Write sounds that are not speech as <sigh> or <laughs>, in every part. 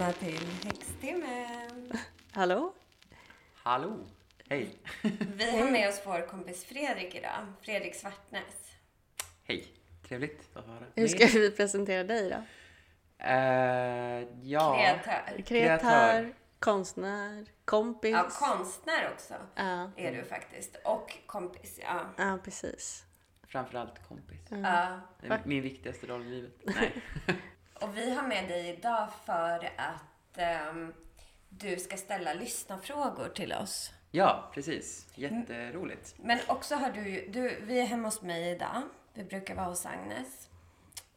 Välkomna till Häxtimmen! Hallå? Hallå! Hej! Vi har med oss vår kompis Fredrik idag. Fredrik Svartnäs. Hej! Trevligt att höra. Hur ska vi presentera dig då? Eh, ja... Kreatör. Kreatör, konstnär, kompis. Ja, konstnär också Ja, är du faktiskt. Och kompis, ja. ja precis. Framförallt kompis. ja. Min viktigaste roll i livet. Nej. <laughs> Och vi har med dig idag för att ehm, du ska ställa lyssnarfrågor till oss. Ja, precis. Jätteroligt. Men också har du ju, du, vi är hemma hos mig idag. Vi brukar vara hos Agnes.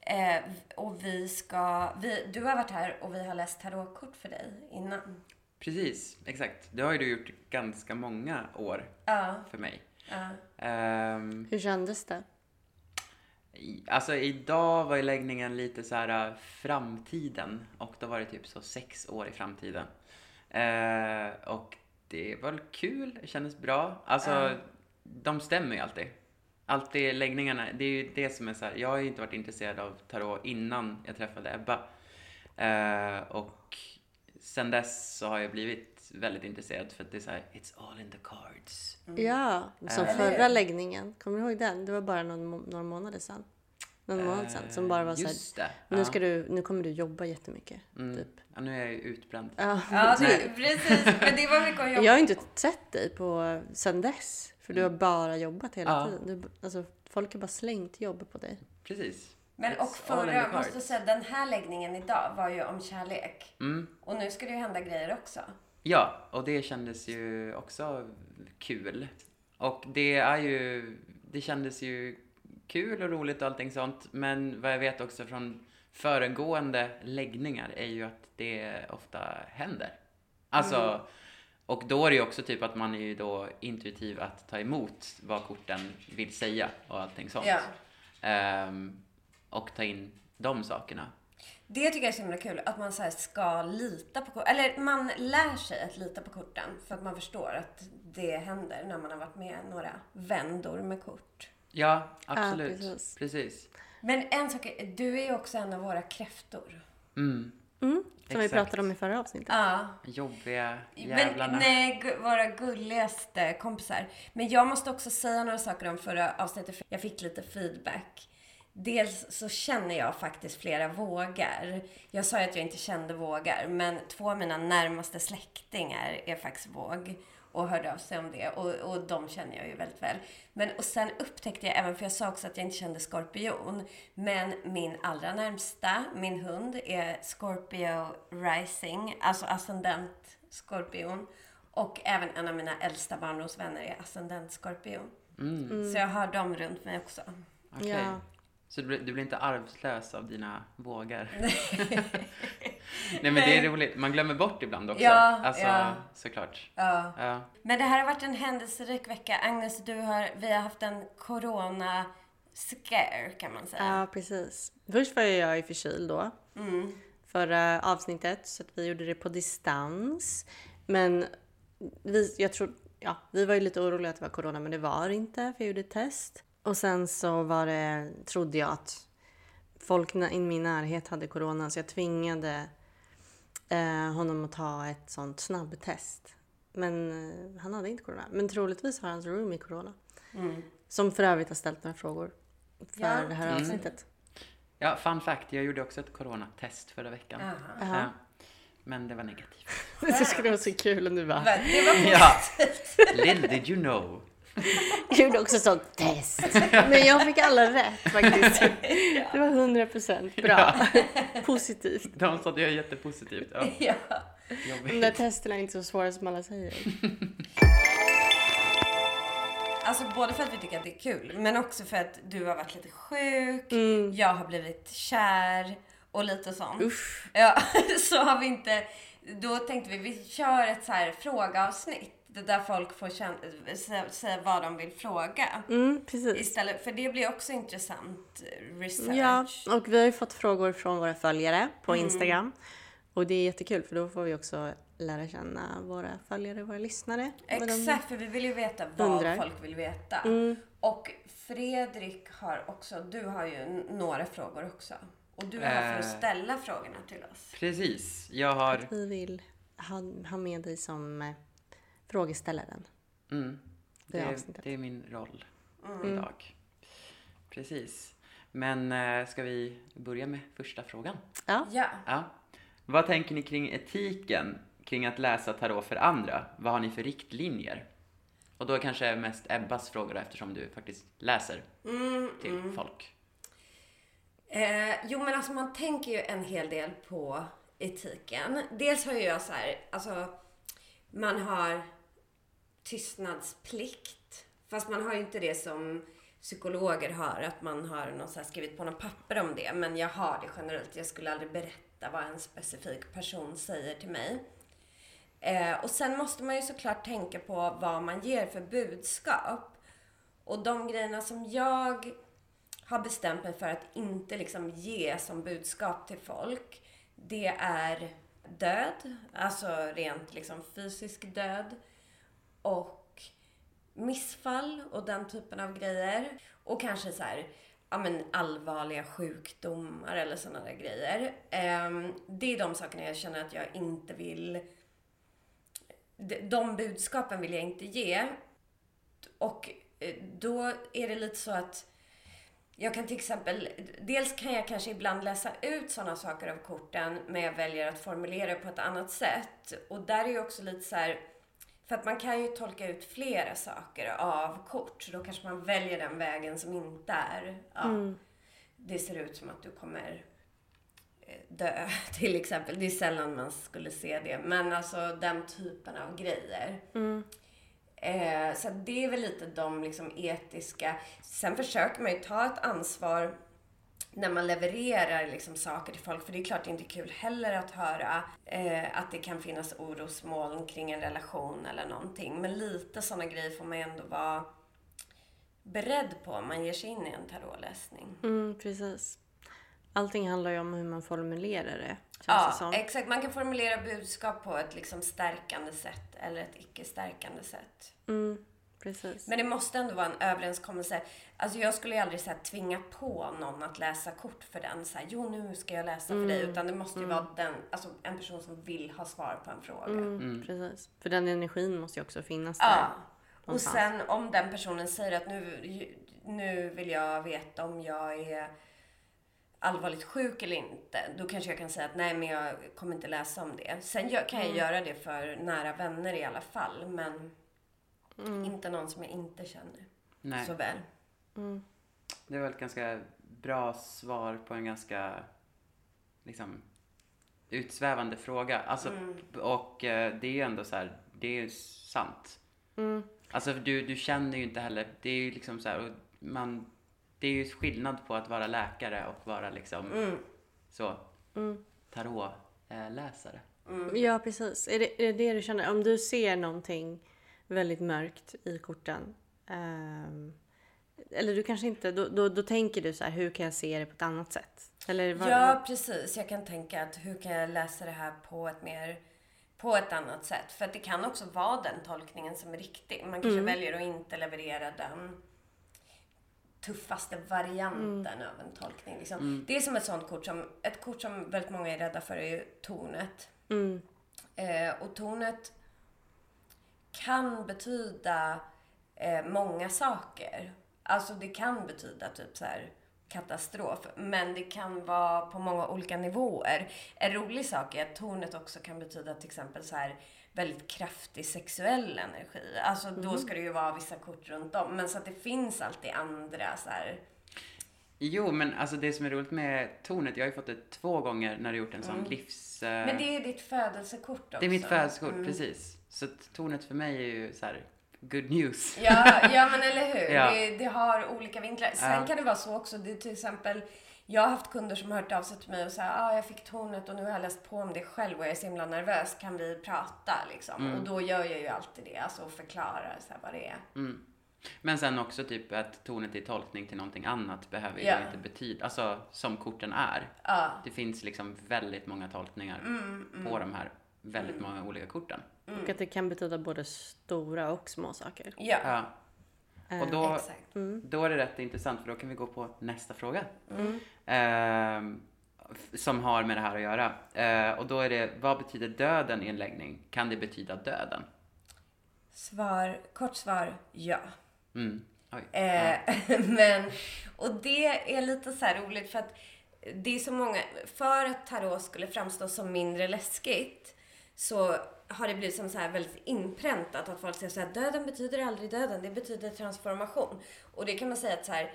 Eh, och vi ska, vi, du har varit här och vi har läst tarotkort för dig innan. Precis, exakt. Det har ju du gjort ganska många år Ja, för mig. ja. Ehm, Hur kändes det? Alltså idag var ju läggningen lite så här äh, framtiden och då var det typ så sex år i framtiden. Eh, och det var kul, det kändes bra. Alltså, Ja. de stämmer ju alltid. Alltid läggningarna, det är ju det som är så här, jag har ju inte varit intresserad av tarot innan jag träffade Ebba. Eh, och sen dess så har jag blivit väldigt intresserad för att det är så här, it's all in the cards. Ja, som Eh. förra läggningen. Kommer du ihåg den? Det var bara någon, några månader sedan. Någon månad sedan. Som bara var så här, Just det. nu, ja. ska du, nu kommer du jobba jättemycket. Mm. Typ. Ja, nu är jag ju utbränd. Ja, Ja, precis. Men det var mycket att jobba Jag har inte sett dig på sen dess. För du har bara jobbat hela Ja. tiden. Du, alltså, folk har bara slängt jobb på dig. Precis. Men och förra, cards. måste jag säga, den här läggningen idag var ju om kärlek. Mm. Och nu ska det ju hända grejer också. Ja, och det kändes ju också kul. Och det är ju, det kändes ju kul och roligt och allting sånt. Men vad jag vet också från föregående läggningar är ju att det ofta händer. Alltså, och då är det ju också typ att man är ju då intuitiv att ta emot vad korten vill säga och allting sånt. Ja. Ehm, och ta in de sakerna. Det tycker jag är så himla kul, att man så här ska lita på korten. Eller man lär sig att lita på korten för att man förstår att det händer när man har varit med några vändor med kort. Ja, absolut. precis. precis. Men en sak, är- du är ju också en av våra kräftor. Mm. Mm, som vi Exakt. pratade om i förra avsnittet. Ja. Jobbiga Men, jävlarna. nej, gu- våra gulligaste kompisar. Men jag måste också säga några saker om förra avsnittet, för jag fick lite feedback. Dels så känner jag faktiskt flera vågar. Jag sa ju att jag inte kände vågar, men två av mina närmaste släktingar är faktiskt våg och hörde av sig om det och, och de känner jag ju väldigt väl. Men och sen upptäckte jag även, för jag sa också att jag inte kände skorpion, men min allra närmsta, min hund, är Scorpio rising, alltså ascendent skorpion. Och även en av mina äldsta barndomsvänner är ascendent skorpion. Så jag har dem runt mig också. Okej. Ja. Så du, blir- du blir inte arvslös av dina vågar? Nej <laughs> men det är roligt. Man glömmer bort ibland också. Ja, alltså, ja. såklart. Ja. Ja. Men det här har varit en händelserik vecka. Agnes, du har, vi har haft en corona scare kan man säga. Ja, precis. Först var jag ju förkyld då. Mm. Förra avsnittet, så att vi gjorde det på distans. Men vi, jag tror, ja, vi var ju lite oroliga att det var corona, men det var inte, för jag gjorde ett test. Och sen så var det, trodde jag att folk i min närhet hade corona, så jag tvingade eh, honom att ta ett sånt snabbtest. Men eh, han hade inte corona. Men troligtvis har hans roomie corona. Mm. Som för övrigt har ställt några frågor för Ja. det här Mm. avsnittet. ja, fun fact. Jag gjorde också ett coronatest förra veckan. Aha. Jaha. Ja. Men det var negativt. <laughs> Det skulle vara så kul om du bara... Men Det var Ja. Little did you know. Jag gjorde också sånt test. Men jag fick alla rätt faktiskt. <laughs> Det var 100% bra. Positivt. De sa att jag är jättepositivt. Ja, <laughs> Ja. De där testerna är inte så svåra som alla säger. <laughs> Alltså både för att vi tycker att det är kul, men också för att du har varit lite sjuk, Mm. jag har blivit kär och lite sånt. Usch. Ja, så har vi inte... Då tänkte vi, vi kör ett så här frågeavsnitt. Där folk får känna, sä- säga vad de vill fråga. Mm, precis. Istället, för det blir också intressant research. Ja, och vi har ju fått frågor från våra följare på Instagram. Och det är jättekul för då får vi också lära känna våra följare, våra lyssnare. Exakt, för vi vill ju veta vad undrar. folk vill veta. Mm. Och Fredrik har också, du har ju några frågor också. Och du är här för att Eh. ställa frågorna till oss. Precis. Jag har... Vi vill ha, ha med dig som eh, frågeställaren. Mm, Det är det, avsnittet. det är min roll Mm. idag. Precis. Men eh, ska vi börja med första frågan? Ja. Ja. Ja. Vad tänker ni kring etiken kring att läsa tarot för andra? Vad har ni för riktlinjer? Och då kanske mest Ebbas frågor eftersom du faktiskt läser Mm, till mm. folk. Eh, jo men alltså man tänker ju en hel del på etiken. Dels har ju jag så här, alltså man har tystnadsplikt. Fast man har ju inte det som psykologer har, att man har någon så här skrivit på något papper om det. Men jag har det generellt. Jag skulle aldrig berätta vad en specifik person säger till mig. Eh, och sen måste man ju såklart tänka på vad man ger för budskap. Och de grejerna som jag har bestämt mig för att inte liksom ge som budskap till folk, det är död, alltså rent liksom fysisk död och missfall och den typen av grejer. Och kanske så här, ja men allvarliga sjukdomar eller sådana där grejer. Ehm, det är de sakerna jag känner att jag inte vill de- budskapen vill jag inte ge. Och eh, då är det lite så att jag kan till exempel, dels kan jag kanske ibland läsa ut sådana saker av korten, men jag väljer att formulera det på ett annat sätt. Och där är ju också lite så här, för att man kan ju tolka ut flera saker av kort, så då kanske man väljer den vägen som inte är, ja, det ser ut som att du kommer eh, dö <laughs> till exempel. Det är sällan man skulle se det, men alltså den typen av grejer. Eh, så det är väl lite de liksom etiska. Sen försöker man ju ta ett ansvar när man levererar liksom saker till folk. För det är klart det är inte kul heller att höra eh, att det kan finnas orosmoln kring en relation eller någonting. Men lite sådana grejer får man ju ändå vara beredd på om man ger sig in i en tarotläsning. Mm, precis. Allting handlar ju om hur man formulerar det. Ja, det exakt. Man kan formulera budskap på ett liksom stärkande sätt eller ett icke-stärkande sätt. Mm, precis. Men det måste ändå vara en överenskommelse. Alltså jag skulle ju aldrig så här, tvinga på någon att läsa kort för den. Så här, jo nu ska jag läsa för dig. Utan det måste ju vara den, alltså en person som vill ha svar på en fråga. Mm, Precis. För den energin måste ju också finnas där. Ja. Och sen om den personen säger att nu, nu vill jag veta om jag är allvarligt sjuk eller inte. Då kanske jag kan säga att nej men jag kommer inte läsa om det. Sen kan jag göra det för nära vänner i alla fall. Men inte någon som jag inte känner Nej, så väl. det var ett ganska bra svar på en ganska liksom utsvävande fråga. Alltså, och eh, det är ju ändå så här, det är ju sant. Alltså du, du känner ju inte heller, det är ju liksom så här, man, det är ju skillnad på att vara läkare och vara liksom så tarotläsare. Ja, precis. Är det, är det det du känner? Om du ser någonting väldigt mörkt i korten. ehm, eller du kanske inte, då, då, då tänker du så här, hur kan jag se det på ett annat sätt? Eller vad, Ja, precis. Jag kan tänka att hur kan jag läsa det här på ett mer på ett annat sätt. För att det kan också vara den tolkningen som är riktig. Man kanske väljer att inte leverera den tuffaste varianten av en tolkning. Liksom. Det är som ett sånt kort som, ett kort som väldigt många är rädda för är ju tornet. Mm. Eh, och tornet kan betyda eh, många saker. Alltså det kan betyda typ så här katastrof, men det kan vara på många olika nivåer. En rolig sak är att tornet också kan betyda till exempel så här väldigt kraftig sexuell energi. Alltså då ska det ju vara vissa kort runt om, men så att det finns alltid andra så här. Jo, men alltså det som är roligt med tornet, jag har ju fått det två gånger när du gjort en sån livs... eh, Men det är ditt födelsekort också. det är mitt födelsekort, precis. Så tornet för mig är ju så här good news. Ja, ja men eller hur. <laughs> Ja. Det, det har olika vinklar. Sen Ja. kan det vara så också. Det är till exempel, jag har haft kunder som har hört av sig till mig och säger ah, jag fick tornet och nu har jag läst på om det själv och jag är så himla nervös. Kan vi prata liksom? Mm. Och då gör jag ju alltid det. Alltså förklarar så här, vad det är. Mm. Men sen också typ att tornet i tolkning till någonting annat behöver ju Ja. inte betyda, alltså som korten är. Ja. Det finns liksom väldigt många tolkningar Mm, på de här väldigt många olika korten. Och att det kan betyda både stora och små saker. Ja, Ja. Och då, exakt. då är det rätt intressant för då kan vi gå på nästa fråga. Mm. F- som har med det här att göra. Eh, och då är det, vad betyder döden i en läggning? Kan det betyda döden? Svar, kort svar, ja. Mm. Oj. Eh, <laughs> men, och det är lite så här roligt för att det är så många, för att tarot skulle framstå som mindre läskigt så har det blivit som så här väldigt inpräntat att folk säger så här, döden betyder aldrig döden, det betyder transformation. Och det kan man säga att så här,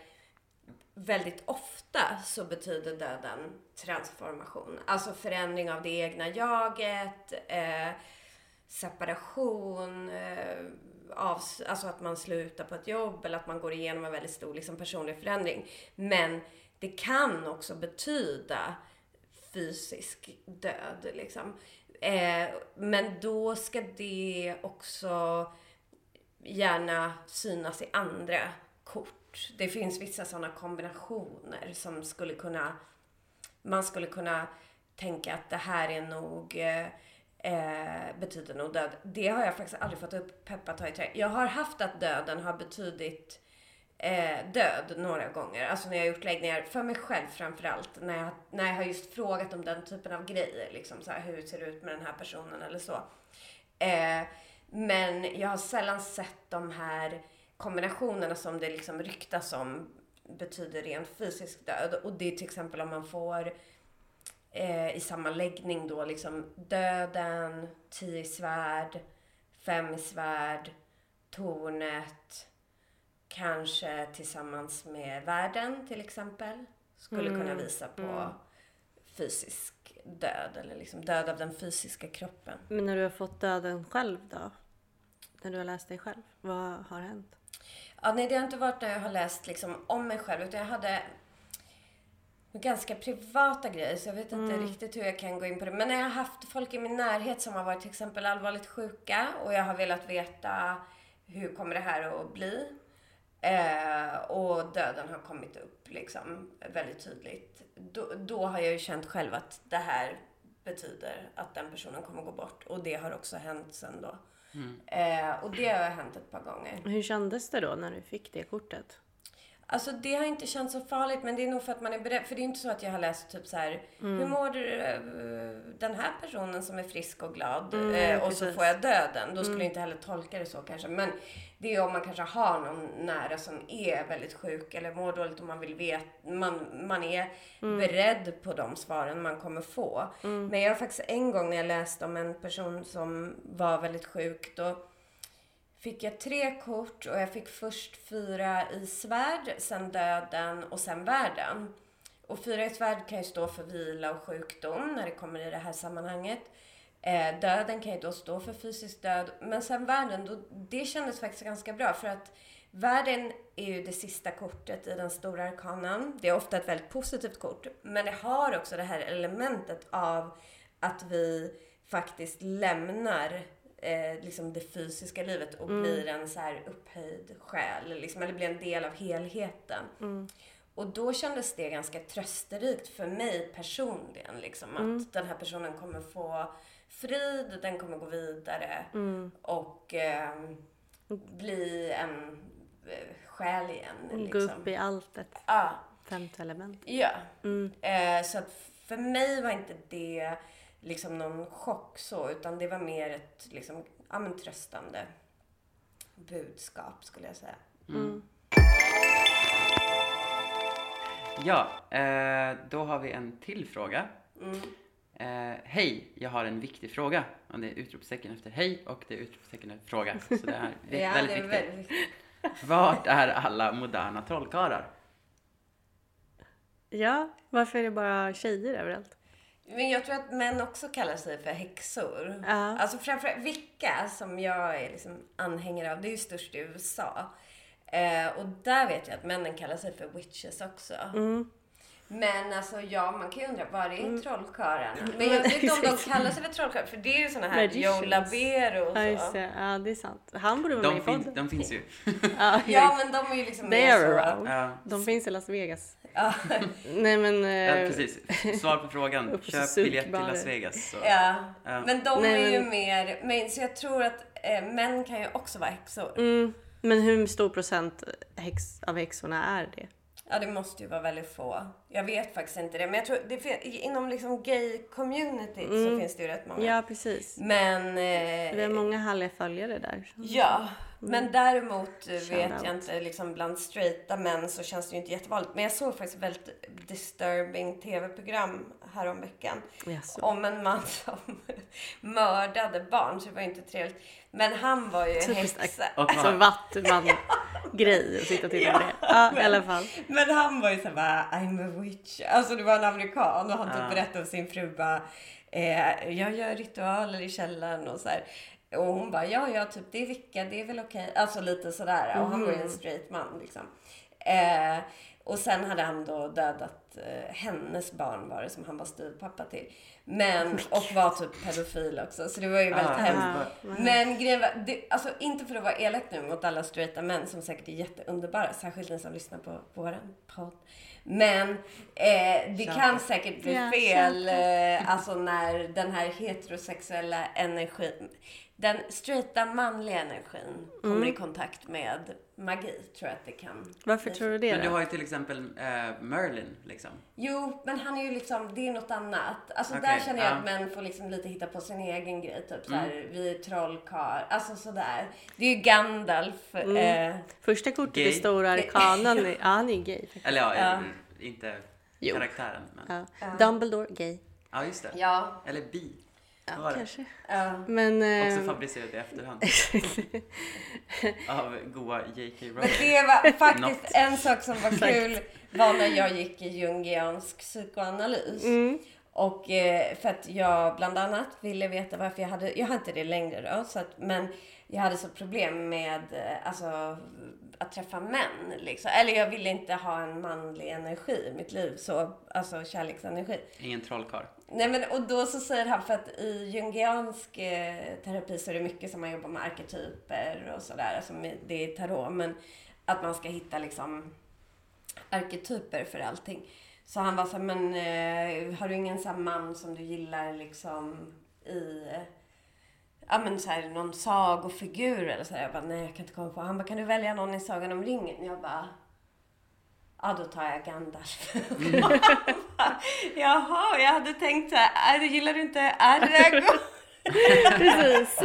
väldigt ofta så betyder döden transformation. Alltså förändring av det egna jaget, eh, separation, eh, av, alltså att man slutar på ett jobb eller att man går igenom en väldigt stor liksom, personlig förändring. Men det kan också betyda fysisk död. Liksom. Eh, men då ska det också gärna synas i andra kort. Det finns vissa sådana kombinationer som skulle kunna, man skulle kunna tänka att det här är nog eh, eh, betyder nog död. Det har jag faktiskt aldrig fått upp peppat ta i trä. Jag har haft att döden har betydit eh, död några gånger. Alltså när jag har gjort läggningar för mig själv framförallt. När jag, när jag har just frågat om den typen av grejer. Liksom så här, hur ser det ut med den här personen eller så. Eh, men jag har sällan sett de här kombinationerna som det liksom ryktas om betyder rent fysisk död. Och det är till exempel om man får eh, i samma läggning då liksom döden, tio i svärd, fem i svärd, tornet, kanske tillsammans med världen till exempel, skulle kunna visa på fysisk död eller liksom död av den fysiska kroppen. Men när du har fått döden själv då? När du har läst dig själv, vad har hänt? Ja, nej, det har inte varit när jag har läst liksom om mig själv, utan jag hade ganska privata grejer, så jag vet inte riktigt hur jag kan gå in på det. Men när jag har haft folk i min närhet som har varit till exempel allvarligt sjuka och jag har velat veta hur kommer det här att bli? Eh, och döden har kommit upp liksom väldigt tydligt. Då, då har jag ju känt själv att det här betyder att den personen kommer gå bort. Och det har också hänt sen då. Eh, och det har hänt ett par gånger. Hur kändes det då när du fick det kortet? Alltså det har inte känts så farligt men det är nog för att man är beredd. För det är inte så att jag har läst typ så här, Mm. hur mår eh, den här personen som är frisk och glad Mm, eh, och så precis. får jag döden. Då skulle jag inte heller tolka det så kanske. Men det är om man kanske har någon nära som är väldigt sjuk eller mår dåligt och man vill veta, man, man är Mm. beredd på de svaren man kommer få. Men jag har faktiskt en gång när jag läste om en person som var väldigt sjuk då fick jag tre kort och jag fick först fyra i svärd, sen döden och sen världen. Och fyra i svärd kan ju stå för vila och sjukdom när det kommer i det här sammanhanget. Eh, döden kan ju då stå för fysisk död. Men sen världen, då, det kändes faktiskt ganska bra för att världen är ju det sista kortet i den stora arkanan. Det är ofta ett väldigt positivt kort. Men det har också det här elementet av att vi faktiskt lämnar eh, liksom det fysiska livet och blir en så här upphöjd själ. Liksom, eller blir en del av helheten. Och då kändes det ganska trösterikt för mig personligen. Liksom, att den här personen kommer få frid, den kommer gå vidare och eh, bli en eh, själ igen. Gå Liksom. upp i alltet, Ja, femte element. ja. Eh, så att för mig var inte det liksom någon chock så, utan det var mer ett liksom, ja, men tröstande budskap skulle jag säga. Ja, eh, då har vi en till fråga. Mm. Eh, hej, jag har en viktig fråga. Och det är utropstecken efter hej och det är utropstecken efter fråga. Så det här <laughs> är Ja, väldigt det är viktigt. väldigt viktigt. Vart är alla moderna trollkarlar? Ja, varför är det bara tjejer överallt? Men jag tror att män också kallar sig för häxor. Ja. Alltså framförallt Wicca, som jag är liksom anhängare av, det är ju störst i USA. Eh, och där vet jag att männen kallar sig för witches också. Mm. Men alltså ja, man kan ju undra, var är trollkarlarna? Men jag vet inte om de kallar sig för trollkarlar, för det är ju såna här Magicians. Joe Labero och Ja, just så. det. Ja, det är sant. Han borde vara med De, i fin, podden. de finns ju. Ja, Ja, men de är ju liksom They mer are så. around. Ja, De finns i Las Vegas. Ja, <laughs> Nej men... ja, eh, precis. Svar på frågan. <laughs> Köp biljett till Las Vegas. Så. ja. Ja. Men de Nej, är ju men- mer, men, så jag tror att eh, män kan ju också vara häxor. Mm, men hur stor procent häx, av häxorna är det? Ja, det måste ju vara väldigt få. Jag vet faktiskt inte det. Men jag tror, det, inom liksom gay-communityt så finns det ju rätt många. Ja, precis. Men... Vi har Eh, många härliga följare där. ja, men däremot eh, vet Shoutout. jag inte, liksom bland straighta män så känns det ju inte jättevanligt. Men jag såg faktiskt ett väldigt disturbing tv-program häromveckan. Jaså. Om en man <laughs> som mördade barn, så det var ju inte trevligt. Men han var ju Typiskt häxa. Och Alltså Vattuman-grej att sitta titta på det. Ja, i alla fall. Men han var ju såhär bara, I'm a witch. Alltså det var en amerikan och han typ berättade om sin fru bara, eh, jag gör ritualer i källaren och så här. Och hon bara, ja ja typ det är vicka, det är väl okej. Alltså lite sådär. Och han var ju en straight man liksom. Eh, och sen hade han då dödat eh, hennes barn var det som han var styvpappa till. Men, och var typ pedofil också. Så det var ju väldigt Ah, hemskt. Ja, Men grejen var, det, alltså inte för att vara elak nu mot alla straighta män som säkert är jätteunderbara, särskilt ni som lyssnar på våran podd. Men eh, det kan säkert bli fel, eh, alltså när den här heterosexuella energin, den straighta manliga energin kommer Mm. i kontakt med magi, tror jag att det kan. Varför tror du det Men du har ju till exempel eh, Merlin liksom. Jo, men han är ju liksom, det är något annat. Alltså Okej, där känner jag ja. att män får liksom lite hitta på sin egen grej. Typ såhär, Mm. vi är trollkarl. Alltså sådär. Det är ju Gandalf. Mm. Eh, Första kortet Gay. i stora arkanen, <laughs> ja han är ju gay. Eller ja, Ja. inte Jo. karaktären. Men... Ja. Ja. Dumbledore, gay. just det. ja, Eller bi. Ja, Vad var det? kanske. ja. Men... Också Eh, fabricerat i efterhand. <laughs> Av goa J.K. Men Rowling. det var faktiskt Något. en sak som var kul var när jag gick i jungiansk psykoanalys. mm, Och eh, för att jag bland annat ville veta varför jag hade, jag har inte det längre då, så att, men jag hade så problem med eh, alltså, att träffa män. Liksom. Eller jag ville inte ha en manlig energi i mitt liv, så, alltså kärleksenergi. Ingen trollkarl. Nej, men, och då så säger han, för att i jungiansk eh, terapi så är det mycket som man jobbar med arketyper och sådär, alltså med, det är tarot, men att man ska hitta liksom arketyper för allting. Så han var så här, men eh, har du ingen sån man som du gillar liksom i, ja men så här, någon sagofigur eller så här. Jag bara, nej jag kan inte komma på. Han bara, kan du välja någon i Sagan om ringen? Jag bara, ja då tar jag Gandalf. <laughs> Jaha, jag hade tänkt så här, gillar du inte Aragorn? <laughs> precis.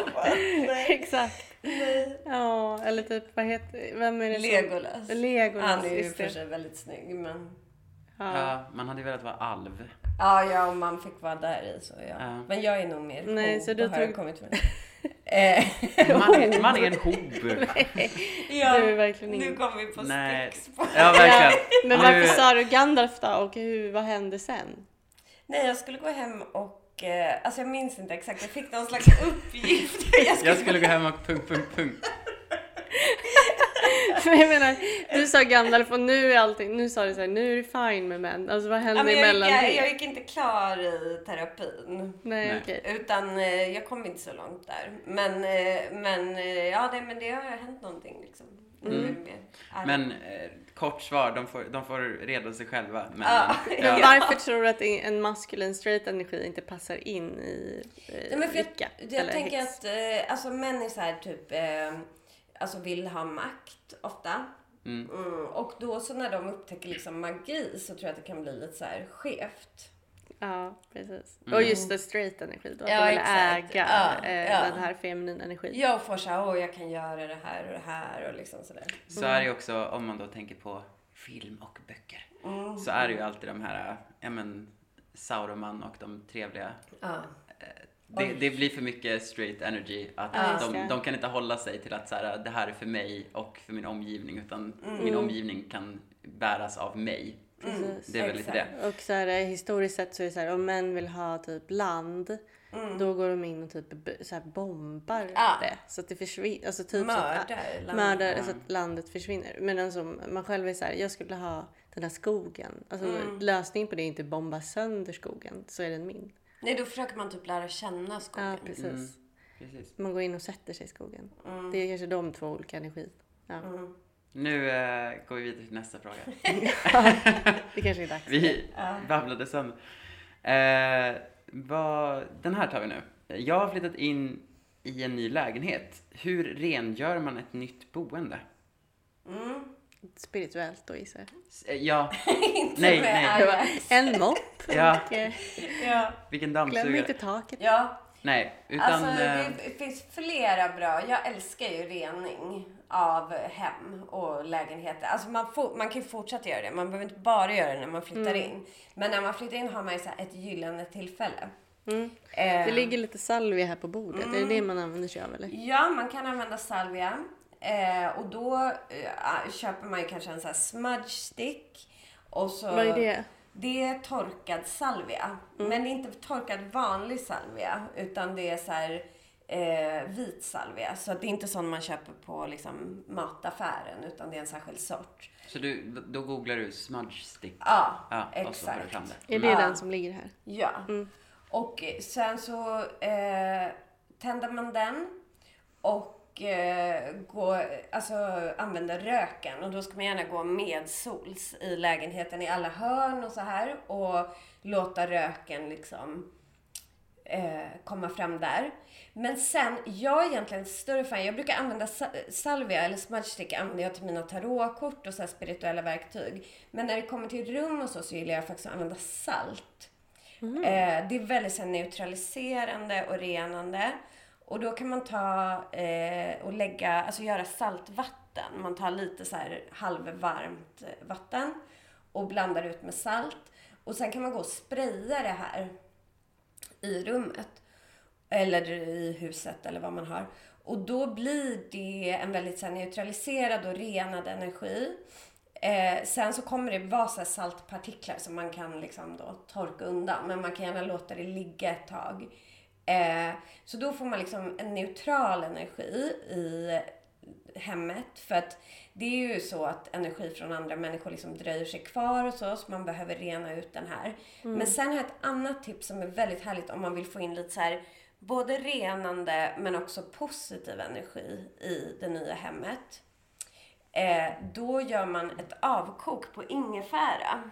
Nej. Exakt. Nej. Ja, eller typ vad heter... Vem är det som... Legolas. Legolas, Han är ju för sig väldigt snygg men... Ja. Ja, man hade velat vara alv. Ja, ja, om man fick vara där i så ja. Ja. Men jag är nog mer Nej, hob, så du har jag tog- kommit med. <laughs> eh, Man är, <laughs> man är en hob. ja, Du är verkligen nu ingen... kommer vi på Nej. stickspår. Ja, verkligen. Men Nu- varför sa du Gandalf då och hur, vad hände sen? Nej, jag skulle gå hem och... Eh, alltså jag minns inte exakt. Jag fick någon slags uppgift. <laughs> jag skulle, Jag skulle gå hem och punkt, punkt, punkt. Men jag menar, du sa Gandalf och nu är allting, nu sa du såhär, nu är det fine med män. Alltså vad ja, hände men jag, emellan gick, det? jag gick inte klar i terapin. Nej, Nej. okej. Utan eh, jag kom inte så långt där. Men, eh, men eh, ja, det, men det har hänt någonting liksom. Allmänt. Men eh, kort svar, de får, de får reda sig själva. Men, Ja. Men ja. varför tror du att en maskulin straight energi inte passar in i eh, Nej, men för jag, Wicca? jag eller tänker att eh, alltså, män är så här typ, eh, alltså vill ha makt ofta. Mm. Mm, och då så när de upptäcker liksom magi så tror jag att det kan bli lite så här skevt. Ja, precis. Mm. Och just det straight energi då, att Ja, de vill exakt. äga Ja, eh, ja. den här feminina energin. Jag får så här, åh jag kan göra det här och det här och liksom sådär. Så är det ju också om man då tänker på film och böcker. Mm. Så är det ju alltid de här, ja men, Sauroman och de trevliga. Ja. Det, det blir för mycket straight energy. Att just de, de kan inte hålla sig till att så här, det här är för mig och för min omgivning. Utan Mm. min omgivning kan bäras av mig. Precis. Det är väl lite det. Och så här, historiskt sett så är det så här, om män vill ha typ land, då går de in och typ så här, bombar Mm. Ja. det. Så att det försvinner. Alltså typ Mördar landet. mördar, så att landet försvinner. Medan som man själv är så här, jag skulle ha den här skogen. Alltså Mm. lösningen på det är inte bomba sönder skogen, så är den min. Nej, då försöker man typ lära känna skogen. Ja, precis. Mm. Precis. Man går in och sätter sig i skogen. Mm. Det är kanske de två olika energier. Ja. Mm. Nu eh, går vi vidare till nästa fråga. <laughs> Det kanske är dags. Vi babblade sönder. Eh, vad, den här tar vi nu. Jag har flyttat in i en ny lägenhet. Hur rengör man ett nytt boende? Mm. Spirituellt då gissar jag. Eh, Ja, <laughs> Inte Nej, med nej. Det var Aja. en mopp Ja. eh, Ja. vilken glöm dammsugare. inte taket. ja. Nej, utan... Alltså eh, det finns flera bra. Jag älskar ju rening av hem och lägenheter. Alltså man, får, man kan ju fortsätta göra det. Man behöver inte bara göra det när man flyttar in. Men när man flyttar in har man ju så här ett gyllene tillfälle. Mm. Eh, Det ligger lite salvia här på bordet. Är det det man använder sig av eller? Ja, man kan använda salvia. Eh, och då eh, köper man ju kanske en sån här smudge stick. Och så, Vad är det? Det är torkad salvia. Men det är inte torkad vanlig salvia. Utan det är så här eh, vit salvia. Så att det är inte sån man köper på liksom, mataffären. Utan det är en särskild sort. Så du, då- googlar du smudge stick? Ja, Ja, och så får du exakt. fram det. Är det Ja. den som ligger här? Ja. Och sen så eh, tänder man den och eh, går, alltså, använder röken. Och då ska man gärna gå medsols i lägenheten i alla hörn och så här. Och låta röken liksom eh, komma fram där. Men sen, jag är egentligen större fan. Jag brukar använda sa- salvia eller smudge stick använder jag till mina tarotkort och så spirituella verktyg. Men när det kommer till rum och så, så gillar jag faktiskt att använda salt. Eh, det är väldigt så neutraliserande och renande. Och då kan man ta eh, och lägga, alltså göra saltvatten. Man tar lite så här halvvarmt vatten och blandar ut med salt. Och sen kan man gå och spraya det här i rummet. Eller i huset eller vad man har. Och då blir det en väldigt så här, neutraliserad och renad energi. Eh, sen så kommer det vara så här saltpartiklar som man kan liksom då torka undan. Men man kan gärna låta det ligga ett tag. Eh, så då får man liksom en neutral energi i hemmet. För att det är ju så att energi från andra människor liksom dröjer sig kvar och så, så man behöver rena ut den här. Men sen har jag ett annat tips som är väldigt härligt om man vill få in lite så här både renande men också positiv energi i det nya hemmet. Eh, då gör man ett avkok på ingefära.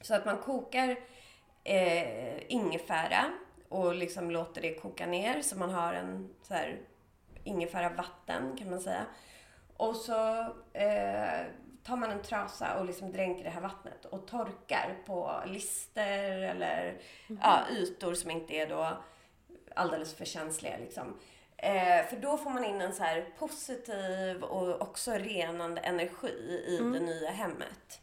Så att man kokar eh, ingefära och liksom låter det koka ner så man har en så här ingefära vatten kan man säga. Och så eh, tar man en trasa och liksom dränker det här vattnet och torkar på lister eller ja, ytor som inte är då alldeles för känsliga liksom. Eh, för då får man in en så här positiv och också renande energi i det nya hemmet.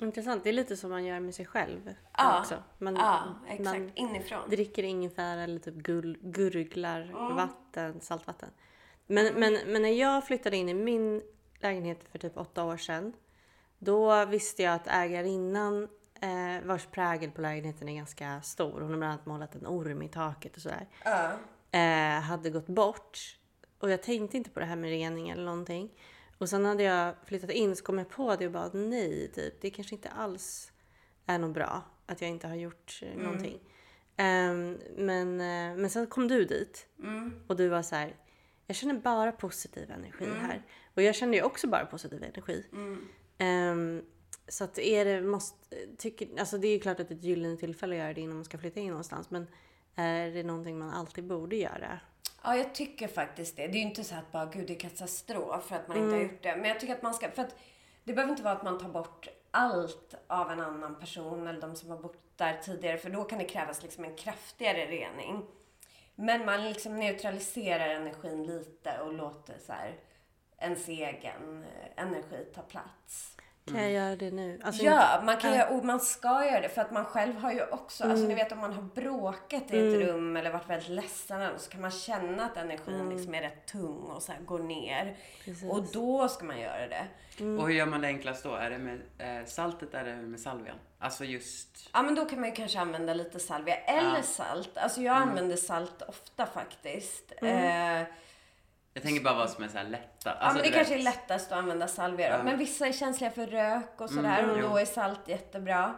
Intressant. Det är lite som man gör med sig själv Ja, också. Man, Ja, exakt. man Inifrån. dricker ingefära eller typ gull, gurglar Mm. vatten, saltvatten. Men, men, men när jag flyttade in i min lägenhet för typ åtta år sedan. Då visste jag att ägarinnan eh, vars prägel på lägenheten är ganska stor. Hon har bland annat målat en orm i taket och sådär. Ja. eh, hade gått bort. Och jag tänkte inte på det här med rening eller någonting. Och sen hade jag flyttat in så kom jag på det och bara nej, typ, det kanske inte alls är något bra att jag inte har gjort eh, någonting. Ehm, men, eh, men sen kom du dit och du var så här. Jag känner bara positiv energi här. Och jag känner ju också bara positiv energi. Ehm, så att är det, måste, tycker, alltså det är ju klart att det är ett gyllene tillfälle att göra det innan man ska flytta in någonstans. Men är det någonting man alltid borde göra? Ja, jag tycker faktiskt det. Det är ju inte så att bara, gud det är katastrof för att man inte har gjort det. Men jag tycker att man ska, för att det behöver inte vara att man tar bort allt av en annan person eller de som har bott där tidigare. För då kan det krävas liksom en kraftigare rening. Men man liksom neutraliserar energin lite och låter så här ens egen eh, energi ta plats. Kan jag göra det nu? Alltså, Ja, man kan göra, och man ska göra det för att man själv har ju också, alltså ni vet om man har bråkat i ett rum eller varit väldigt ledsen så kan man känna att energin liksom är rätt tung och så här går ner. Och då ska man göra det. Och hur gör man det enklast då? Är det med eh, saltet eller med salvian? Alltså just... Ja men då kan man ju kanske använda lite salvia eller Ja. salt. Alltså jag använder salt ofta faktiskt. Eh, Jag tänker bara vad som är så här lätta. ja Alltså, men det kanske är vet- lättast att använda salvia då. Men vissa är känsliga för rök och sådär och jo. då är salt jättebra.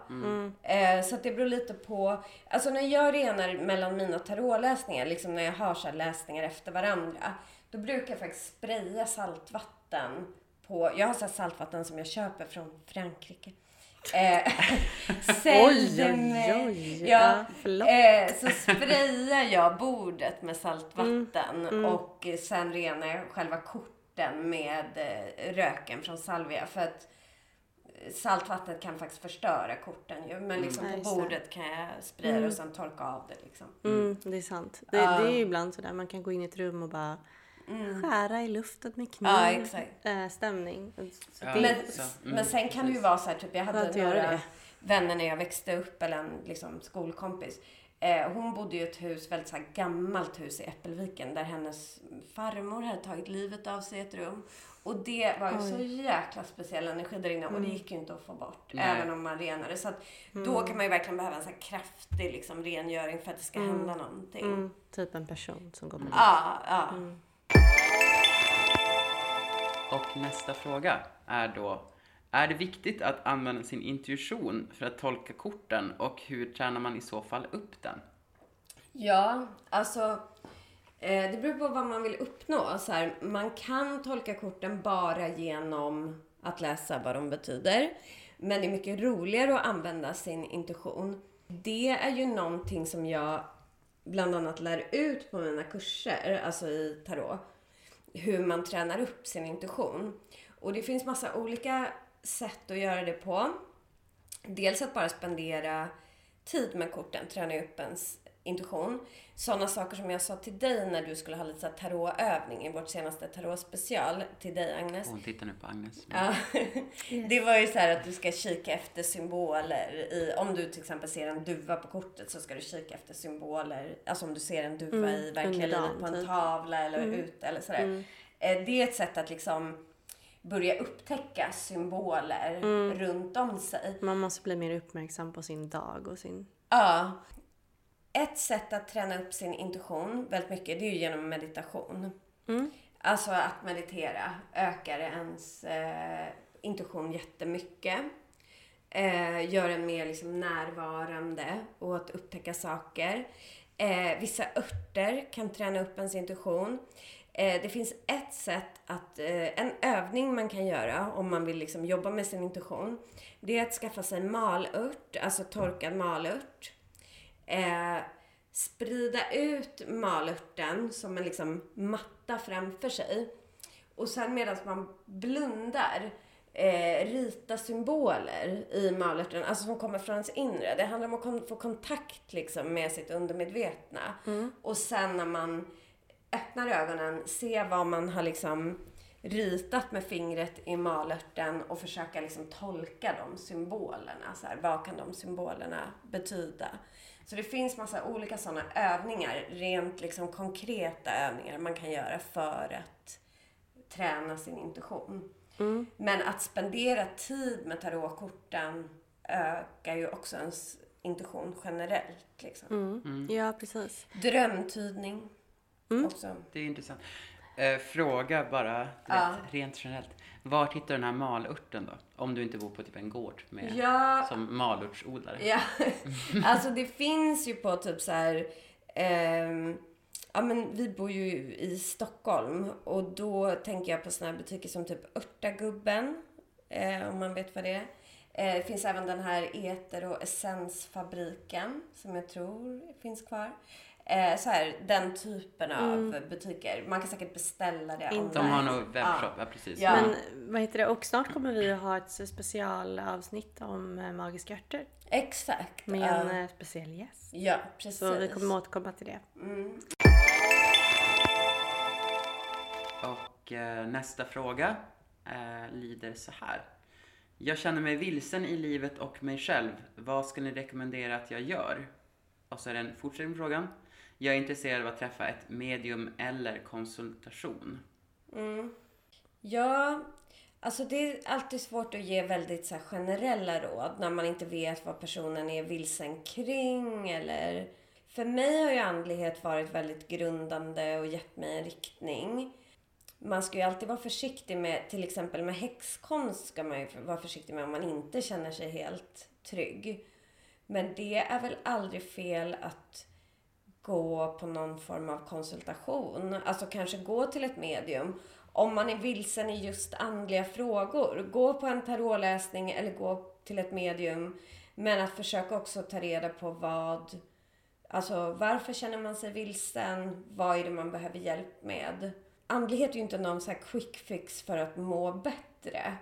Eh, så att det beror lite på. Alltså när jag renar mellan mina tarotläsningar, liksom när jag har så läsningar efter varandra. Då brukar jag faktiskt spraya saltvatten på, jag har så saltvatten som jag köper från Frankrike. Eh, <laughs> Oj, oj, oj. Ja, Ja, förlåt. eh, så sprayar jag bordet med saltvatten Mm, och sen renar jag själva korten med eh, röken från salvia. För att eh, saltvattnet kan faktiskt förstöra korten ju. Men liksom Ja, på bordet kan jag spraya det och sen torka av det liksom. Mm, det är sant. Det, Ja. det är ju ibland sådär, man kan gå in i ett rum och bara skära i luften med kniv. Ja, exakt. Äh, stämning. Så Ja. det- Men, så, mm, men sen kan det ju vara så här, typ jag hade några vänner när jag växte upp, eller en liksom, skolkompis. Eh, hon bodde i ett hus, väldigt så här, gammalt hus i Äppelviken där hennes farmor hade tagit livet av sig i ett rum. Och det var ju så jäkla speciell energi där inne och det gick ju inte att få bort. Nej. Även om man renade. Så att då kan man ju verkligen behöva en så här kraftig liksom, rengöring för att det ska hända någonting. Mm, typ en person som går på Ja, ja. Och nästa fråga är då, är det viktigt att använda sin intuition för att tolka korten och hur tränar man i så fall upp den? Ja, alltså eh, det beror på vad man vill uppnå. Så här, man kan tolka korten bara genom att läsa vad de betyder. Men det är mycket roligare att använda sin intuition. Det är ju någonting som jag bland annat lär ut på mina kurser, alltså i tarot. Hur man tränar upp sin intuition. Och det finns massa olika sätt att göra det på. Dels att bara spendera tid med korten, träna upp ens intuition. Sådana saker som jag sa till dig när du skulle ha lite så tarotövning i vårt senaste tarotspecial till dig Agnes. Hon tittar nu på Agnes. Ja. Det var ju så här att du ska kika efter symboler. I, om du till exempel ser en duva på kortet så ska du kika efter symboler. Alltså om du ser en duva i verkliga livet på en typ. tavla eller ute eller sådär. Eh, Det är ett sätt att liksom börja upptäcka symboler runt om sig. Man måste bli mer uppmärksam på sin dag och sin... Ja. Ett sätt att träna upp sin intuition väldigt mycket, det är ju genom meditation. Alltså att meditera ökar ens eh, intuition jättemycket. Eh, gör en mer liksom närvarande och att upptäcka saker. Eh, vissa örter kan träna upp ens intuition. Eh, det finns ett sätt att, eh, en övning man kan göra om man vill liksom jobba med sin intuition. Det är att skaffa sig malört, alltså torkad malört. Eh, sprida ut malörten som en liksom matta framför sig. Och sen medan man blundar eh, rita symboler i malörten, alltså som kommer från ens inre. Det handlar om att kon- få kontakt liksom med sitt undermedvetna. Och sen när man öppnar ögonen, se vad man har liksom ritat med fingret i malörten och försöka liksom tolka de symbolerna. Så här, vad kan de symbolerna betyda? Så det finns massa olika sådana övningar, rent liksom konkreta övningar man kan göra för att träna sin intuition. Men att spendera tid med tarotkorten ökar ju också ens intuition generellt. Liksom. Ja, precis. Drömtydning också. Det är intressant. Eh, fråga bara, Ja. rent generellt. Var hittar du den här malörten då? Om du inte bor på typ en gård med, Ja, som malörtsodlare. Ja, <laughs> alltså det finns ju på typ så här. ehm, ja men vi bor ju i Stockholm och då tänker jag på såna här butiker som typ Örtagubben, eh, om man vet vad det är. Eh, det finns även den här Eter och Essensfabriken som jag tror finns kvar. Eh, så här, den typen av butiker. Man kan säkert beställa det Inte- De har nog webbshop, ja, precis. Ja. Men vad heter det? Och snart kommer vi att ha ett specialavsnitt om eh, magiska örter. Exakt. Med ja. en eh, speciell gäst. ja, precis. Så vi kommer återkomma till det. Mm. Och eh, nästa fråga eh, lyder så här. Jag känner mig vilsen i livet och mig själv. Vad ska ni rekommendera att jag gör? Och så är det en fortsättning på frågan. Jag är intresserad av att träffa ett medium eller konsultation. Mm. Ja, alltså det är alltid svårt att ge väldigt så här, generella råd när man inte vet vad personen är vilsen kring eller... För mig har ju andlighet varit väldigt grundande och gett mig en riktning. Man ska ju alltid vara försiktig med, till exempel med häxkonst ska man ju vara försiktig med om man inte känner sig helt trygg. Men det är väl aldrig fel att gå på någon form av konsultation. Alltså kanske gå till ett medium. Om man är vilsen i just andliga frågor, gå på en tarotläsning eller gå till ett medium. Men att försöka också ta reda på vad, alltså varför känner man sig vilsen? Vad är det man behöver hjälp med? andlighet är ju inte någon så här quick fix för att må bättre.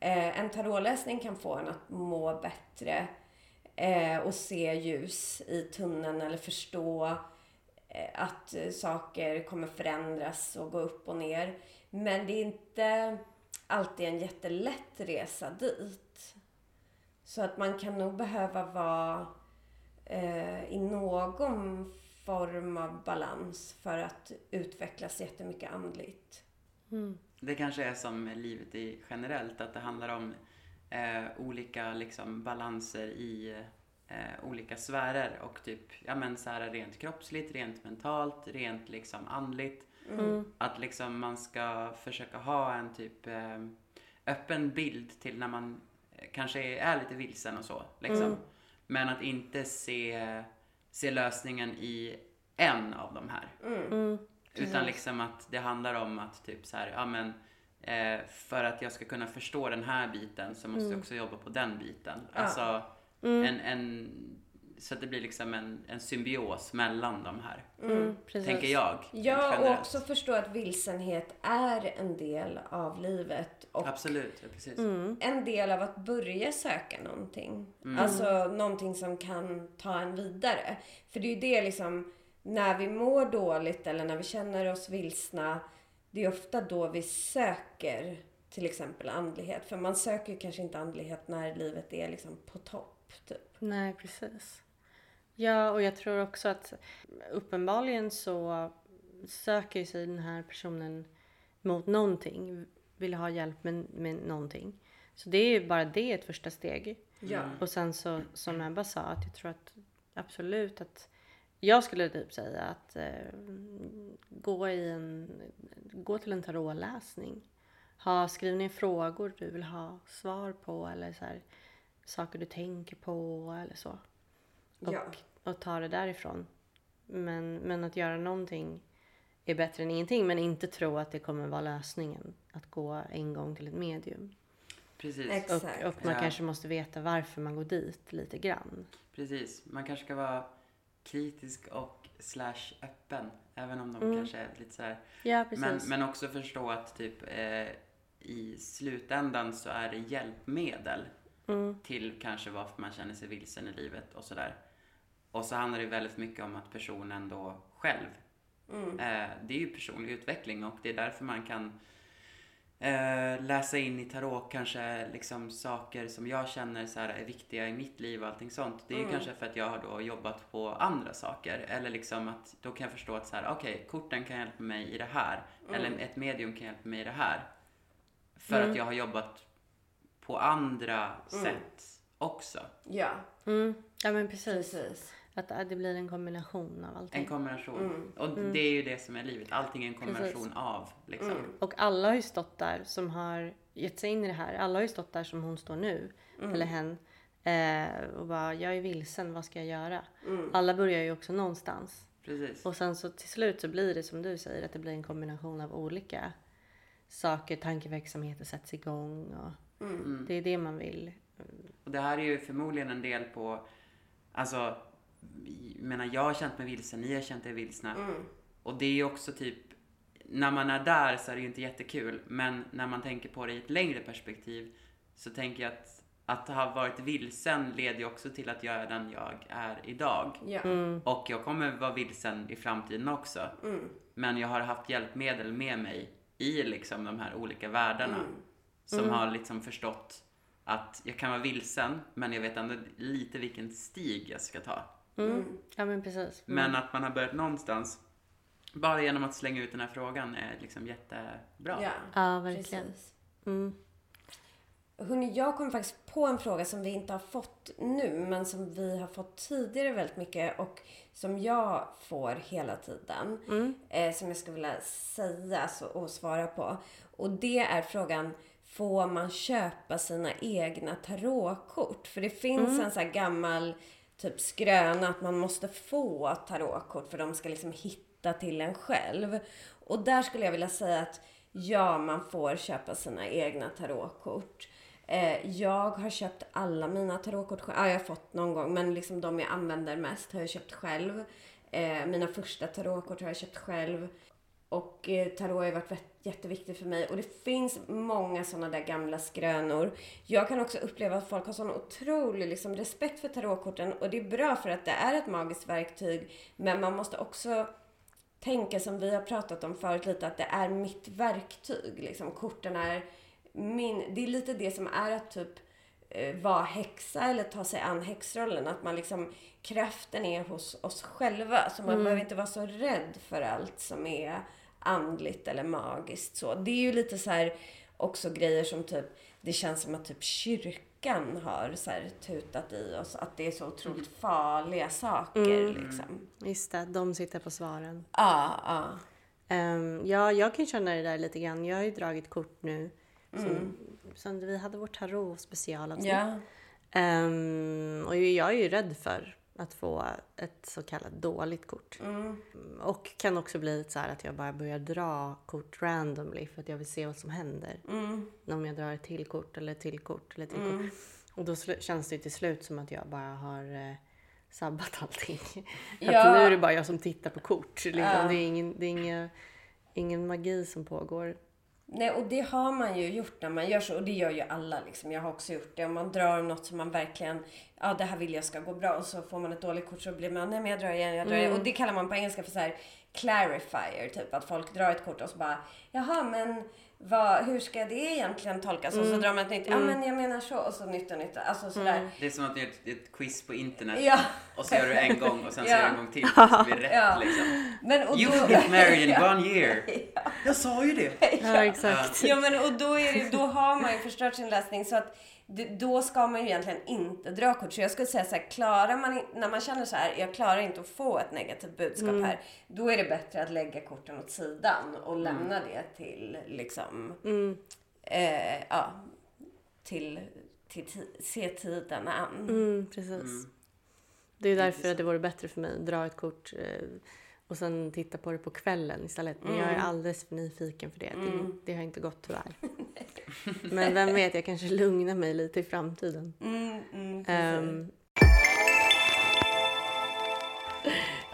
Eh, en tarotläsning kan få en att må bättre eh, och se ljus i tunneln eller förstå eh, att eh, saker kommer förändras och gå upp och ner. Men det är inte alltid en jättelätt resa dit. Så att man kan nog behöva vara eh, i någon form av balans för att utvecklas jättemycket andligt. Det kanske är som livet i generellt, att det handlar om olika liksom, balanser i eh, olika sfärer och typ, ja men så här rent kroppsligt, rent mentalt, rent liksom andligt. Att liksom man ska försöka ha en typ eh, öppen bild till när man eh, kanske är lite vilsen och så. Liksom. Men att inte se, se lösningen i en av de här. Utan liksom att det handlar om att typ så här, ja men eh, för att jag ska kunna förstå den här biten så måste jag också jobba på den biten. Alltså en, en, så att det blir liksom en, en symbios mellan de här. Precis. Tänker jag. Ja, och också förstå att vilsenhet är en del av livet och Absolut, ja, precis. en del av att börja söka någonting. Alltså någonting som kan ta en vidare. För det är ju det liksom, när vi mår dåligt eller när vi känner oss vilsna, det är ofta då vi söker till exempel andlighet. För man söker kanske inte andlighet när livet är liksom på topp, typ. Nej, precis. Ja, och jag tror också att uppenbarligen så söker sig den här personen mot någonting. Vill ha hjälp med, med någonting. Så det är ju bara det ett första steg. Ja. Och sen så som Ebba sa att jag tror att absolut att jag skulle typ säga att eh, gå, i en, gå till en tarotläsning. Ha, skriv ner frågor du vill ha svar på eller så här, saker du tänker på eller så. Och, Ja. och ta det därifrån. Men, men att göra någonting är bättre än ingenting men inte tro att det kommer vara lösningen. Att gå en gång till ett medium. Precis. Och, och man Ja. kanske måste veta varför man går dit lite grann. Precis. Man kanske ska vara kritisk och slash öppen. Även om de Mm. kanske är lite så här. Ja, precis. Men, men också förstå att typ eh, i slutändan så är det hjälpmedel Mm. till kanske varför man känner sig vilsen i livet och sådär. Och så handlar det väldigt mycket om att personen då själv. Eh, det är ju personlig utveckling och det är därför man kan eh, läsa in i tarot kanske liksom saker som jag känner så här är viktiga i mitt liv och allting sånt. Det är ju kanske för att jag har då jobbat på andra saker. Eller liksom att då kan jag förstå att så här, okej, korten kan hjälpa mig i det här. Eller ett medium kan hjälpa mig i det här. För att jag har jobbat på andra sätt också. Ja, Mm. Ja, men precis. precis. Att äh, det blir en kombination av allting. En kombination. Och det är ju det som är livet. Allting är en kombination Precis. av. Liksom. Och alla har ju stått där som har gett sig in i det här. Alla har ju stått där som hon står nu. Eller hen. Eh, och bara, jag är vilsen, vad ska jag göra? Alla börjar ju också någonstans. Precis. Och sen så till slut så blir det som du säger, att det blir en kombination av olika saker, tankeverksamheter sätts igång och det är det man vill. Och det här är ju förmodligen en del på, alltså, menar jag har känt mig vilsen, ni har känt er vilsna. Och det är också typ, när man är där så är det ju inte jättekul. Men när man tänker på det i ett längre perspektiv så tänker jag att att ha varit vilsen leder ju också till att jag är den jag är idag. Ja. Och jag kommer vara vilsen i framtiden också. Men jag har haft hjälpmedel med mig i liksom de här olika världarna. Som har liksom förstått att jag kan vara vilsen, men jag vet ändå lite vilken stig jag ska ta. Mm. Ja men precis. Men att man har börjat någonstans, bara genom att slänga ut den här frågan är liksom jättebra. Ja, Ja, verkligen. precis. Mm. Hörrni, jag kom faktiskt på en fråga som vi inte har fått nu, men som vi har fått tidigare väldigt mycket och som jag får hela tiden. Eh, som jag skulle vilja säga så, och svara på. Och det är frågan, får man köpa sina egna tarotkort? För det finns en sån här gammal typ skröna att man måste få tarotkort för de ska liksom hitta till en själv. Och där skulle jag vilja säga att ja, man får köpa sina egna tarotkort. Eh, jag har köpt alla mina tarotkort själv. Ja, jag har fått någon gång, men liksom de jag använder mest har jag köpt själv. Eh, mina första tarotkort har jag köpt själv. Och eh, tarot har ju varit jätteviktigt för mig. Och det finns många sådana där gamla skrönor. Jag kan också uppleva att folk har sån otrolig liksom, respekt för tarotkorten. Och det är bra för att det är ett magiskt verktyg. Men man måste också tänka som vi har pratat om förut lite att det är mitt verktyg. Liksom. Korten är min... Det är lite det som är att typ vara häxa eller ta sig an häxrollen. Att man liksom, kraften är hos oss själva. Så man behöver inte vara så rädd för allt som är andligt eller magiskt. Så. Det är ju lite så här också grejer som typ, det känns som att typ kyrkan har så här tutat i oss. Att det är så otroligt farliga saker liksom. Just det, de sitter på svaren. Ja, ja. Ehm, ja, jag kan känna det där lite grann. Jag har ju dragit kort nu. Som, Mm. som vi hade vårt tarot specialavsnitt. Ja. Ehm, och jag är ju rädd för att få ett så kallat dåligt kort. Mm. Och kan också bli så här att jag bara börjar dra kort randomly för att jag vill se vad som händer. Mm. Om jag drar ett till kort eller till kort eller till kort. Och då känns det till slut som att jag bara har eh, sabbat <laughs> allting. Ja. Att nu är det bara jag som tittar på kort. Liksom. Ja. Det är, ingen, det är inga, ingen magi som pågår. Nej, och det har man ju gjort när man gör så. Och det gör ju alla liksom. Jag har också gjort det. Om man drar något som man verkligen, ja det här vill jag ska gå bra. Och så får man ett dåligt kort så blir man, nej men jag drar igen, jag drar igen. Och det kallar man på engelska för så här clarifier. Typ att folk drar ett kort och så bara, jaha men vad, hur ska det egentligen tolkas? Och så drar man ett nytt, ja men jag menar så. Och så nytt och nytt. Alltså sådär. Det är som att du gör ett, ett quiz på internet Ja. och så gör du en gång och sen så Ja. gör du en gång till <laughs> så det blir rätt Ja. liksom. Men, och You då, will get married in <laughs> one year. Jag sa ju det! <laughs> Ja, exakt. Ja men och då, är det, då har man ju förstört sin läsning så att det, då ska man ju egentligen inte dra kort. Så jag skulle säga så här, klarar man när man känner så här, jag klarar inte att få ett negativt budskap Mm. här. Då är det bättre att lägga korten åt sidan och lämna det till liksom, Mm. eh, ja, till, till ti- se tiden an. Mm, precis. Det är därför det vore bättre för mig att dra ett kort eh, och sen titta på det på kvällen istället. Men jag är alldeles för nyfiken för det. Det, det har inte gått tyvärr. <laughs> Men vem vet, jag kanske lugnar mig lite i framtiden. Mm, mm. Ehm,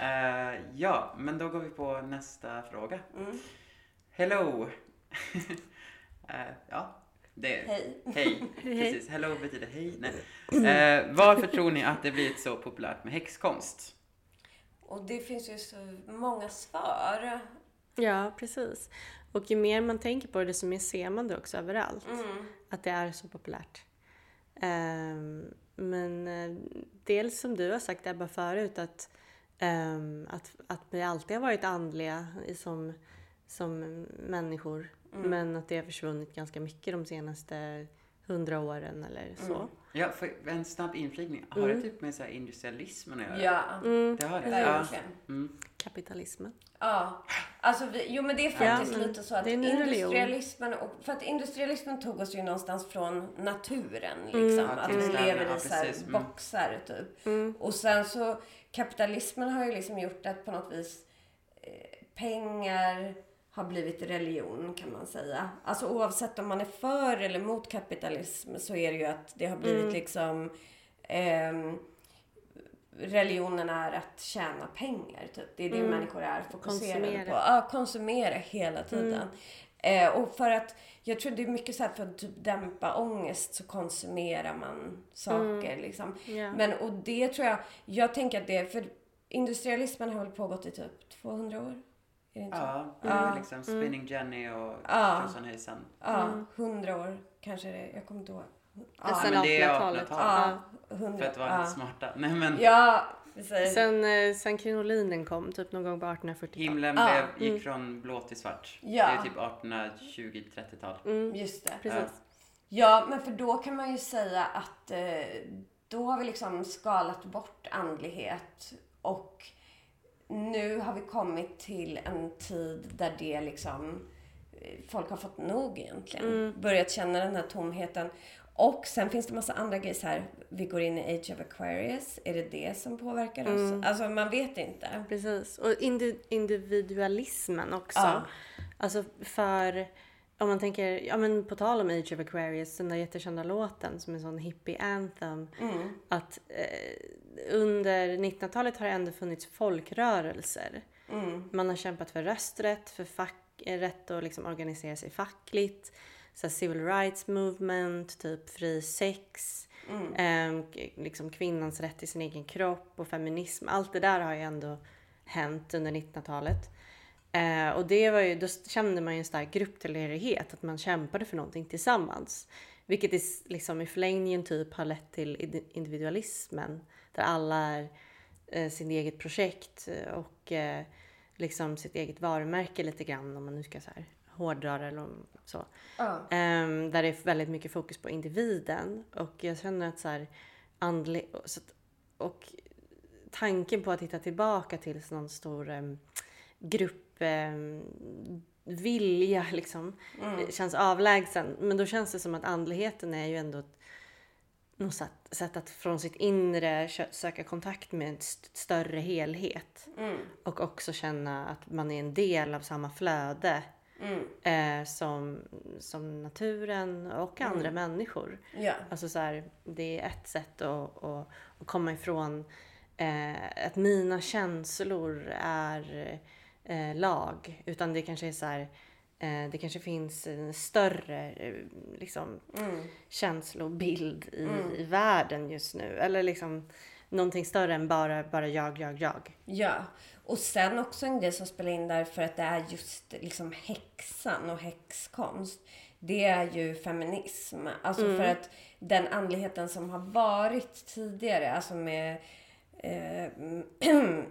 Eh, ja, men då går vi på nästa fråga. Mm. Hello! <laughs> Eh, ja, det Hej. <laughs> Hej. Precis, hello betyder hej. Nej. Eh, varför tror ni att det blivit så populärt med häxkonst? Och det finns ju så många svar. ja, precis. Och ju mer man tänker på det, desto mer ser man det också överallt. Mm. Att det är så populärt. Ehm, men eh, dels som du har sagt Ebba förut att, ehm, att, att vi alltid har varit andliga som, som människor. Men att det har försvunnit ganska mycket de senaste hundra åren eller så. Ja, för en snabb inflygning. Har det typ med så här industrialismen att göra? Ja, Det har det? verkligen. Ja. Mm. Kapitalismen. Ja, alltså vi, jo men det är faktiskt Ja, lite så att industrialismen, och, för att industrialismen tog oss ju någonstans från naturen liksom. Ja, att vi lever ja, i så här. Mm. boxar typ. Och sen så kapitalismen har ju liksom gjort att på något vis eh, pengar har blivit religion kan man säga. Alltså oavsett om man är för eller mot kapitalism så är det ju att det har blivit liksom ehm, religionen är att tjäna pengar. Typ. Det är det människor är fokuserade Konsumera. på. Ja, konsumera hela tiden. Eh, och för att, jag tror det är mycket så här för att typ dämpa ångest så konsumerar man saker liksom. Ja. Men och det tror jag, jag tänker att det, för industrialismen har väl pågått i typ 200 år? Är det inte? Ja, det är liksom Spinning Jenny och Ja. Tjosan hejsan. Ja, 100 år kanske det Jag kommer inte ihåg. Ja, men det är 1800-talet. 1800-talet. ja 100. För att vara ja. smarta. Nej men, Ja, precis. Sen, eh, sen krinolinen kom, typ någon gång på 1840-talet. himlen Ja. blev, gick från blå till svart. Ja. Det är typ 1820-30-tal. Just det. Precis. Ja, men för då kan man ju säga att eh, då har vi liksom skalat bort andlighet och nu har vi kommit till en tid där det liksom eh, folk har fått nog egentligen. Börjat känna den här tomheten. Och sen finns det massa andra grejer så här. Vi går in i Age of Aquarius. Är det det som påverkar oss? Alltså man vet inte. Precis. Och indi- individualismen också. Ja. Alltså för, om man tänker, ja men på tal om Age of Aquarius, den där jättekända låten som är en sån hippie anthem. Att eh, under 1900-talet har det ändå funnits folkrörelser. Man har kämpat för rösträtt, för fack, eh, rätt att liksom organisera sig fackligt. Så civil rights movement, typ fri sex. ehm, k- liksom kvinnans rätt till sin egen kropp och feminism. Allt det där har ju ändå hänt under 1900-talet. Eh, och det var ju, då kände man ju en stark grupptillhörighet, att man kämpade för någonting tillsammans. Vilket i, s- liksom i förlängningen typ har lett till indi- individualismen. Där alla är eh, sin eget projekt eh, och eh, liksom sitt eget varumärke lite grann om man nu ska så här hårdra det eller så. Ja. Ehm, där det är väldigt mycket fokus på individen. Och jag känner att så här, andlig, så att, och tanken på att hitta tillbaka till någon stor um, grupp em, vilja liksom det känns avlägsen. Men då känns det som att andligheten är ju ändå ett något sätt, att från sitt inre söka kontakt med en st- större helhet. Och också känna att man är en del av samma flöde eh, som, som naturen och andra människor. Ja. Alltså så här, det är ett sätt att, att, att komma ifrån eh, att mina känslor är eh, lag. Utan det kanske är så här, eh, det kanske finns en större eh, liksom, känslobild i, i världen just nu. Eller liksom någonting större än bara, bara jag, jag, jag. Ja, och sen också en grej som spelar in där för att det är just liksom häxan och häxkonst. Det är ju feminism. Alltså för att den andligheten som har varit tidigare, alltså med eh, <clears throat>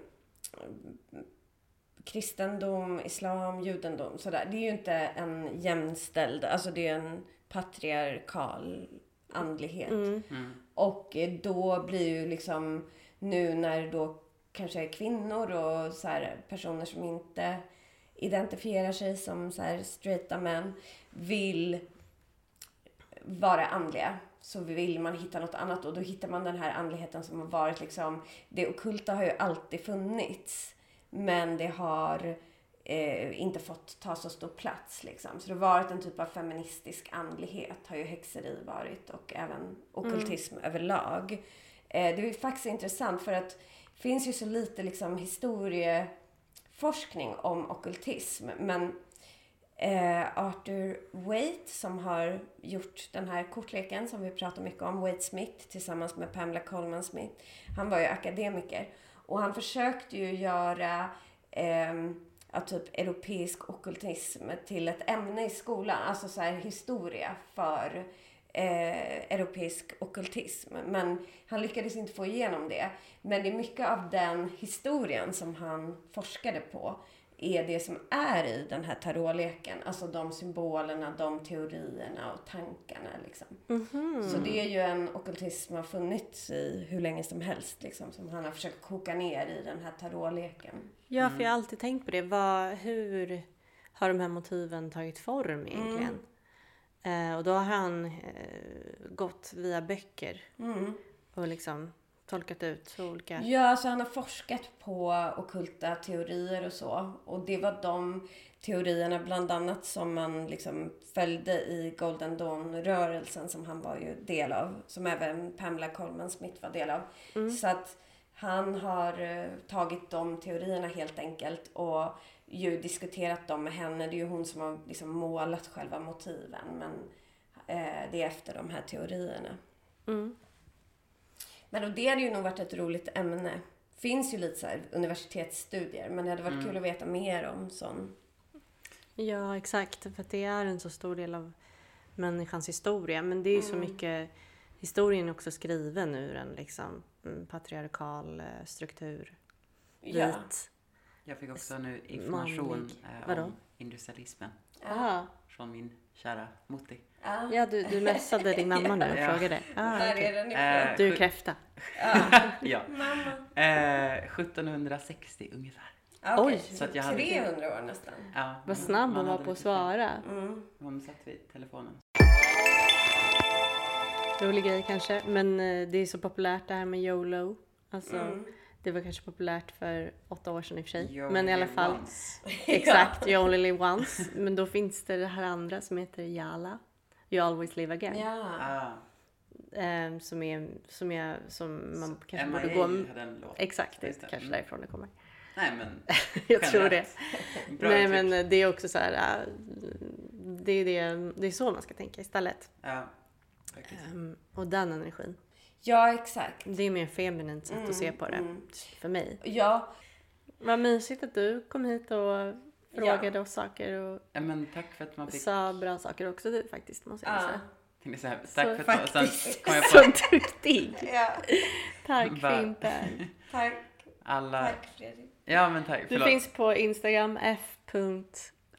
kristendom, islam, judendom, sådär. Det är ju inte en jämställd, alltså det är en patriarkal andlighet. Och eh, då blir ju liksom nu när då kanske kvinnor och så här, personer som inte identifierar sig som så här straighta män vill vara andliga så vill man hitta något annat och då hittar man den här andligheten som har varit liksom det ockulta har ju alltid funnits men det har eh, inte fått ta så stor plats liksom. Så det har varit en typ av feministisk andlighet har ju häxeri varit och även ockultism överlag. Eh, det är faktiskt intressant för att det finns ju så lite liksom historieforskning om ockultism men eh, Arthur Waite som har gjort den här kortleken som vi pratar mycket om, Waite Smith tillsammans med Pamela Coleman Smith. Han var ju akademiker och han försökte ju göra eh, att typ europeisk ockultism till ett ämne i skolan, alltså så här historia för eh, europeisk ockultism. Men han lyckades inte få igenom det. Men det är mycket av den historien som han forskade på är det som är i den här tarotleken. Alltså de symbolerna, de teorierna och tankarna. Liksom. Så det är ju en ockultism som har funnits i hur länge som helst. Liksom, som han har försökt koka ner i den här tarotleken. Ja, för jag har alltid tänkt på det. Vad, hur har de här motiven tagit form egentligen? Eh, och då har han eh, gått via böcker och liksom tolkat ut olika... Ja, alltså han har forskat på ockulta teorier och så. Och det var de teorierna bland annat som man liksom följde i Golden Dawn-rörelsen som han var ju del av. Som även Pamela Coleman Smith var del av. Så att han har eh, tagit de teorierna helt enkelt och ju diskuterat dem med henne. Det är ju hon som har liksom målat själva motiven. Men eh, det är efter de här teorierna. Men och det hade ju nog varit ett roligt ämne. Finns ju lite så här universitetsstudier, men det hade varit kul att veta mer om sån. Ja, exakt. För att det är en så stor del av människans historia. Men det är ju så mycket... Historien är också skriven ur en liksom, mm, patriarkal eh, struktur. Ja. Vit. Jag fick också nu information Manlig. eh, Vadå? om industrialismen Ah. från min kära Mutti. Ja, du, du messade din mamma nu och <laughs> Ja. frågade. Ah, Där okej. är den ifrån. Eh, Du är kräfta. <laughs> ja. Mamma. Eh, 1760 ungefär. Ah, okej. Oj. Så att jag hade- 300 år nästan. Ja, Vad snabb hon var på att svara. Mm. Hon satt vid telefonen. Rolig grej kanske. Men eh, det är så populärt det här med YOLO. Alltså, Mm. Det var kanske populärt för åtta år sedan i och för sig. You men i alla fall. once. <laughs> Exakt, you only live once. Men då finns det det här andra som heter YALA. You always live again. Ja. Ah, Ehm, som är, som är, som man kanske MIA borde gå... hade en låt. Exakt, det kanske Mm. därifrån det kommer. Nej men, <laughs> jag tror det. <laughs> Nej uttryck. men det är också så här. äh, Det är, det, det är så man ska tänka istället. Ja. Ehm, och den energin. Ja, exakt. Det är mer feminint sätt att se på det. mm. För mig. Ja, Vad mysigt att du kom hit och frågade oss saker och Ja, men tack för att man fick... sa bra saker också du faktiskt måste jag ja. säga. Så här, Så tack för att man... Sen kom jag Så på duktig! ja. Tack där. <laughs> Tack, alla... tack Fredrik. Ja men tack, Du förlåt. finns på Instagram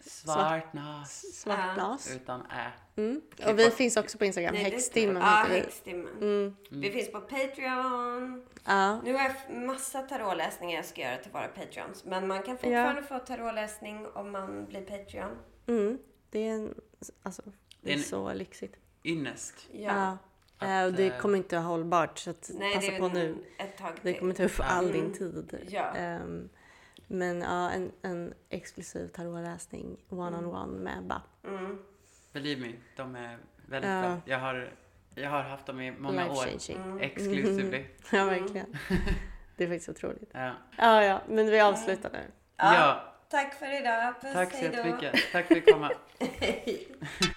Svartnas. f.svartnas. Utan ä. Mm. Och vi finns också på Instagram, Nej, häxtimmen Ja, heter vi. Häxtimmen. Mm. Vi finns på Patreon. Ja. Nu har jag massa tarotläsningar jag ska göra till våra Patreons. Men man kan fortfarande få tarotläsning om man blir Patreon. Mm. Det är, en, alltså, det är En- så lyxigt. Ynnest. Ja. Att, Eh, och det eh, kommer inte hållbart så att Nej, passa det är på nu. ett tag Det kommer ta upp all Mm. din tid. Ja. Ehm, men ja, en, en exklusiv tarotläsning one-on-one med Ebba. Mm. Believe me, de är väldigt Ja. bra. Jag har, jag har haft dem i många år. Life changing. Mm. Exclusively. <laughs> Ja, verkligen. <laughs> Det är faktiskt otroligt. Ja. Ja, ja, men vi avslutar nu. Ja. ja, Tack för idag. Puss, tack så jättemycket. Tack för att du kom. <laughs>